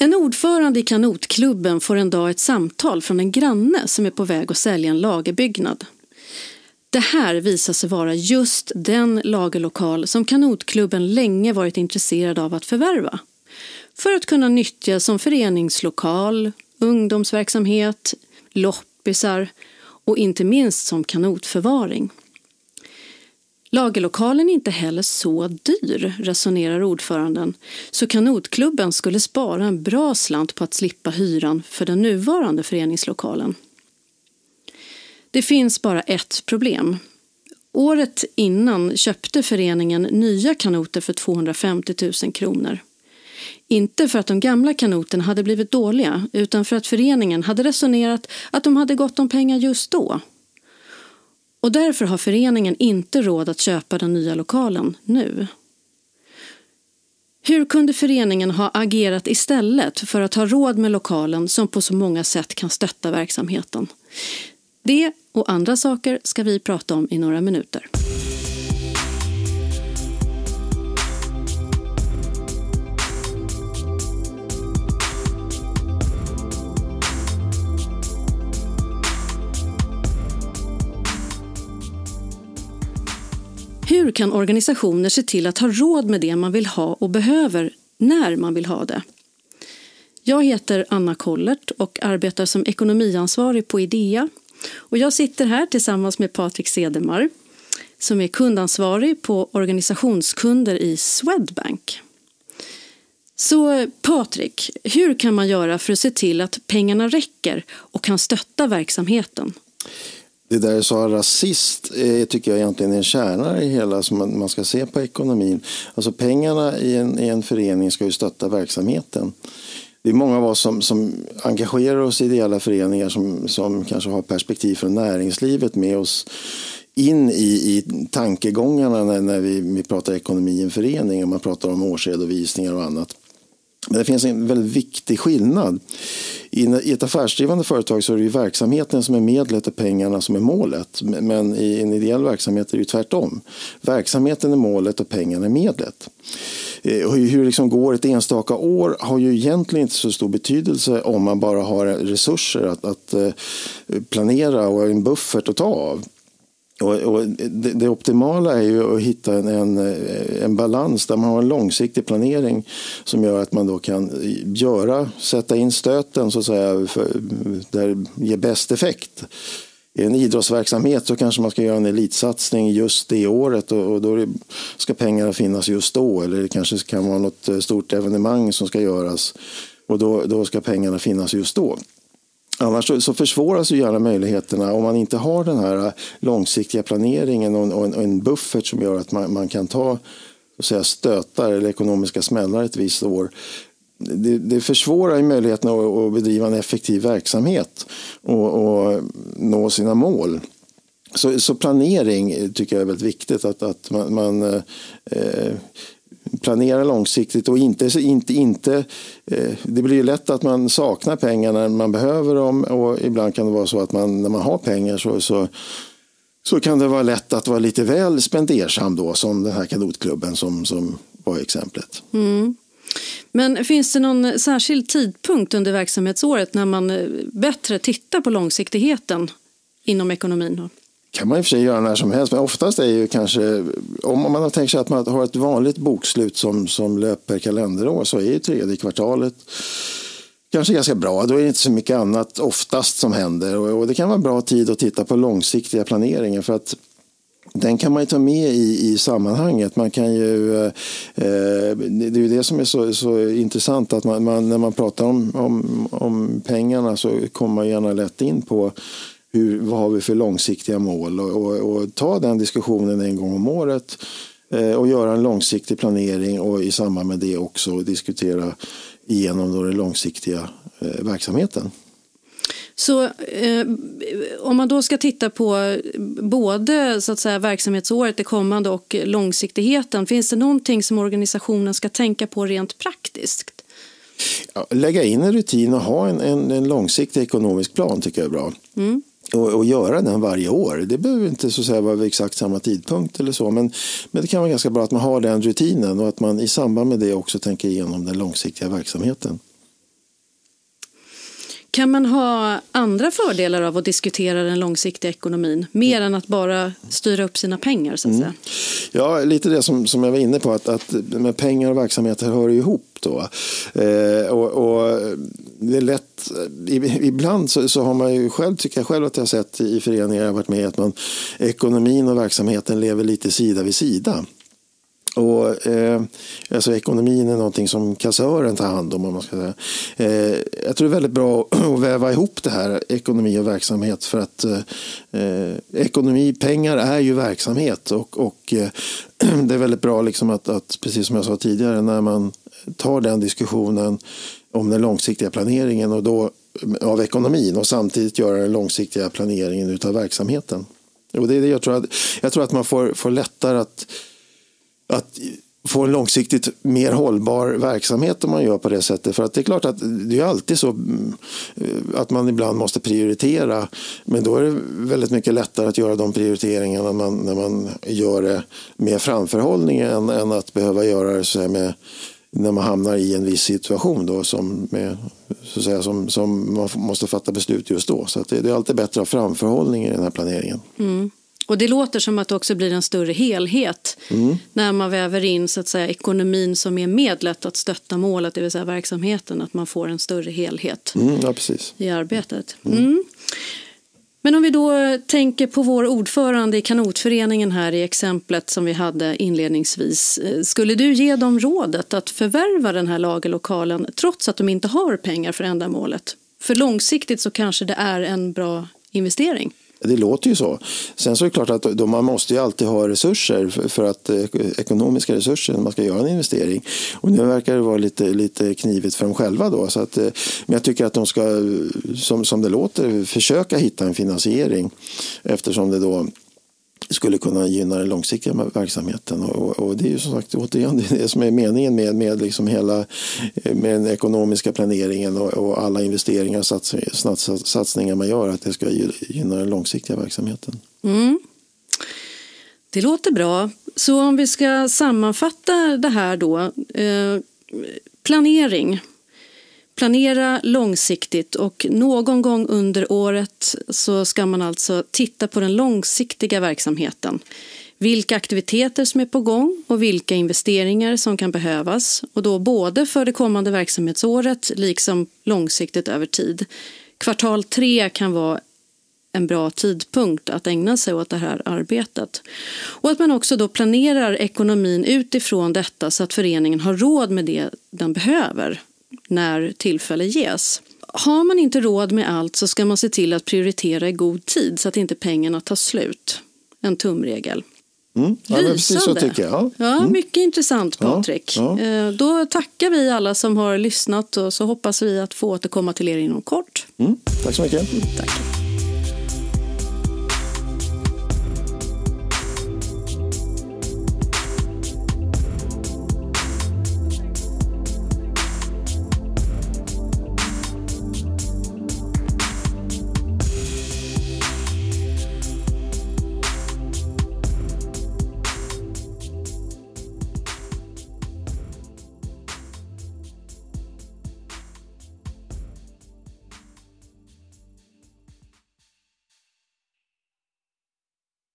En ordförande i kanotklubben får en dag ett samtal från en granne som är på väg att sälja en lagerbyggnad. Det här visar sig vara just den lagerlokal som kanotklubben länge varit intresserad av att förvärva. För att kunna nyttja som föreningslokal, ungdomsverksamhet, loppisar och inte minst som kanotförvaring. Lagerlokalen är inte heller så dyr, resonerar ordföranden, så kanotklubben skulle spara en bra slant på att slippa hyran för den nuvarande föreningslokalen. Det finns bara ett problem. Året innan köpte föreningen nya kanoter för 250 000 kronor. Inte för att de gamla kanoterna hade blivit dåliga utan för att föreningen hade resonerat att de hade gott om pengar just då. Och därför har föreningen inte råd att köpa den nya lokalen nu. Hur kunde föreningen ha agerat istället för att ha råd med lokalen som på så många sätt kan stötta verksamheten? Det och andra saker ska vi prata om i några minuter. Hur kan organisationer se till att ha råd med det man vill ha och behöver när man vill ha det? Jag heter Anna Kollert och arbetar som ekonomiansvarig på Idea. Och jag sitter här tillsammans med Patrik Sedemar som är kundansvarig på organisationskunder i Swedbank. Så Patrik, hur kan man göra för att se till att pengarna räcker och kan stötta verksamheten? Det där du sa rasist eh, tycker jag egentligen är en kärna i hela som man, man ska se på ekonomin. Alltså pengarna i en, i en förening ska ju stötta verksamheten. Det är många av oss som, som engagerar oss i ideella föreningar som, som kanske har perspektiv från näringslivet med oss in i, i tankegångarna när, när vi, vi pratar ekonomi i en förening och man pratar om årsredovisningar och annat. Men det finns en väldigt viktig skillnad. I ett affärsdrivande företag så är det ju verksamheten som är medlet och pengarna som är målet. Men i en ideell verksamhet är det ju tvärtom. Verksamheten är målet och pengarna är medlet. Eh, hur det liksom går ett enstaka år har ju egentligen inte så stor betydelse om man bara har resurser att, att eh, planera och en buffert att ta av. Och, och det, det, optimala är ju att hitta en, en, en, balans där man har en långsiktig planering som gör att man då kan göra, sätta in stöten så att säga, för, där det ger bäst effekt. I en idrottsverksamhet så kanske man ska göra en elitsatsning just det året och, och då ska pengarna finnas just då. Eller det kanske kan vara något eh, stort evenemang som ska göras och då, då ska pengarna finnas just då. Annars så, försvåras ju gärna möjligheterna om man inte har den här långsiktiga planeringen och en, och en buffert som gör att man, man kan ta så säga, stötar eller ekonomiska smällar ett visst år. Det, det försvårar ju möjligheten att, att bedriva en effektiv verksamhet och, och nå sina mål. Så, så, planering tycker jag är väldigt viktigt. Att, att man, man eh, planera långsiktigt och inte, inte, inte eh, det blir ju lätt att man saknar pengar när man behöver dem och ibland kan det vara så att man när man har pengar så, så, så kan det vara lätt att vara lite väl spendersam då som den här kanotklubben som, som var exemplet. Mm. Men finns det någon särskild tidpunkt under verksamhetsåret när man eh, bättre tittar på långsiktigheten inom ekonomin? Kan man i och för sig göra när som helst, men oftast är ju kanske, om man har tänkt sig att man har ett vanligt bokslut som, som löper kalenderår så är ju tredje kvartalet kanske ganska bra. Då är det inte så mycket annat oftast som händer och, och det kan vara bra tid att titta på långsiktiga planeringen för att den kan man ju ta med i, i sammanhanget. Man kan ju, eh, eh, det är ju det som är så, så intressant att man, man, när man pratar om, om, om pengarna så kommer man gärna lätt in på hur, vad har vi för långsiktiga mål och, och, och ta den diskussionen en gång om året eh, och göra en långsiktig planering och i samband med det också diskutera igenom då den långsiktiga eh, verksamheten. Så eh, om man då ska titta på både så att säga, verksamhetsåret, det kommande och långsiktigheten, finns det någonting som organisationen ska tänka på rent praktiskt? Ja, lägga in en rutin och ha en, en, en långsiktig ekonomisk plan tycker jag är bra. Mm och, och, göra den varje år. Det behöver inte så att säga vara vid exakt samma tidpunkt eller så, men, men det kan vara ganska bra att man har den rutinen och att man i samband med det också tänker igenom den långsiktiga verksamheten. Kan man ha andra fördelar av att diskutera den långsiktiga ekonomin? Mer än att bara styra upp sina pengar så att mm. säga? Ja, lite det som, som jag var inne på, att, att med pengar och verksamheter hör ihop. Då. Eh, och, och, det är lätt, ibland så, så, har man ju själv, tycker jag själv att jag har sett i föreningar jag varit med att man, ekonomin och verksamheten lever lite sida vid sida. Och, eh, alltså ekonomin är någonting som kassören tar hand om. om man ska säga. Eh, jag tror det är väldigt bra att väva ihop det här, ekonomi och verksamhet. För att eh, ekonomi, pengar är ju verksamhet. Och, och eh, det är väldigt bra liksom att, att, precis som jag sa tidigare, när man tar den diskussionen om den långsiktiga planeringen och då, av ekonomin och samtidigt göra den långsiktiga planeringen av verksamheten. Och det är det jag tror att, jag tror att man får, får lättare att att få en långsiktigt mer hållbar verksamhet om man gör på det sättet. För att det är klart att det är alltid så eh, att man ibland måste prioritera. Men då är det väldigt mycket lättare att göra de prioriteringarna när man, när man gör det med framförhållning än, än att behöva göra det så med när man hamnar i en viss situation då som, med, så att säga, som, som man måste fatta beslut just då. Så det, det, är alltid bättre att ha framförhållning i den här planeringen. Mm. Och det låter som att det också blir en större helhet mm. när man väver in så att säga, ekonomin som är medlet att stötta målet, det vill säga verksamheten, att man får en större helhet mm, ja, i arbetet. Men om vi då eh, tänker på vår ordförande i kanotföreningen här i exemplet som vi hade inledningsvis. Eh, skulle du ge dem rådet att förvärva den här lagerlokalen trots att de inte har pengar för ändamålet? För långsiktigt så kanske det är en bra investering. Det låter ju så. Sen så är det klart att då man måste ju alltid ha resurser för, för att eh, ekonomiska resurser när man ska göra en investering. Och nu verkar det vara lite, lite knivigt för dem själva då. Så att, eh, men jag tycker att de ska, eh, som, som det låter, försöka hitta en finansiering eftersom det då skulle kunna gynna den långsiktiga verksamheten. Och, och, det är ju som sagt återigen det som är meningen med, med liksom hela med den ekonomiska planeringen och, och alla investeringar och sats, satsningar man gör, att det ska gynna den långsiktiga verksamheten. Mm. Det låter bra. Så om vi ska sammanfatta det här då. Eh, planering planera långsiktigt och någon gång under året så ska man alltså titta på den långsiktiga verksamheten. Vilka aktiviteter som är på gång och vilka investeringar som kan behövas och då både för det kommande verksamhetsåret liksom långsiktigt över tid. Kvartal tre kan vara en bra tidpunkt att ägna sig åt det här arbetet. Och att man också då planerar ekonomin utifrån detta så att föreningen har råd med det den behöver när tillfälle ges. Har man inte råd med allt så ska man se till att prioritera i god tid så att inte pengarna tar slut. En tumregel. Mm. Ja, precis så tycker jag. Ja, mm. Mycket intressant Patrik. Ja, ja. Eh, då tackar vi alla som har lyssnat och så hoppas vi att få återkomma till er inom kort. Mm. Tack så mycket. Tack.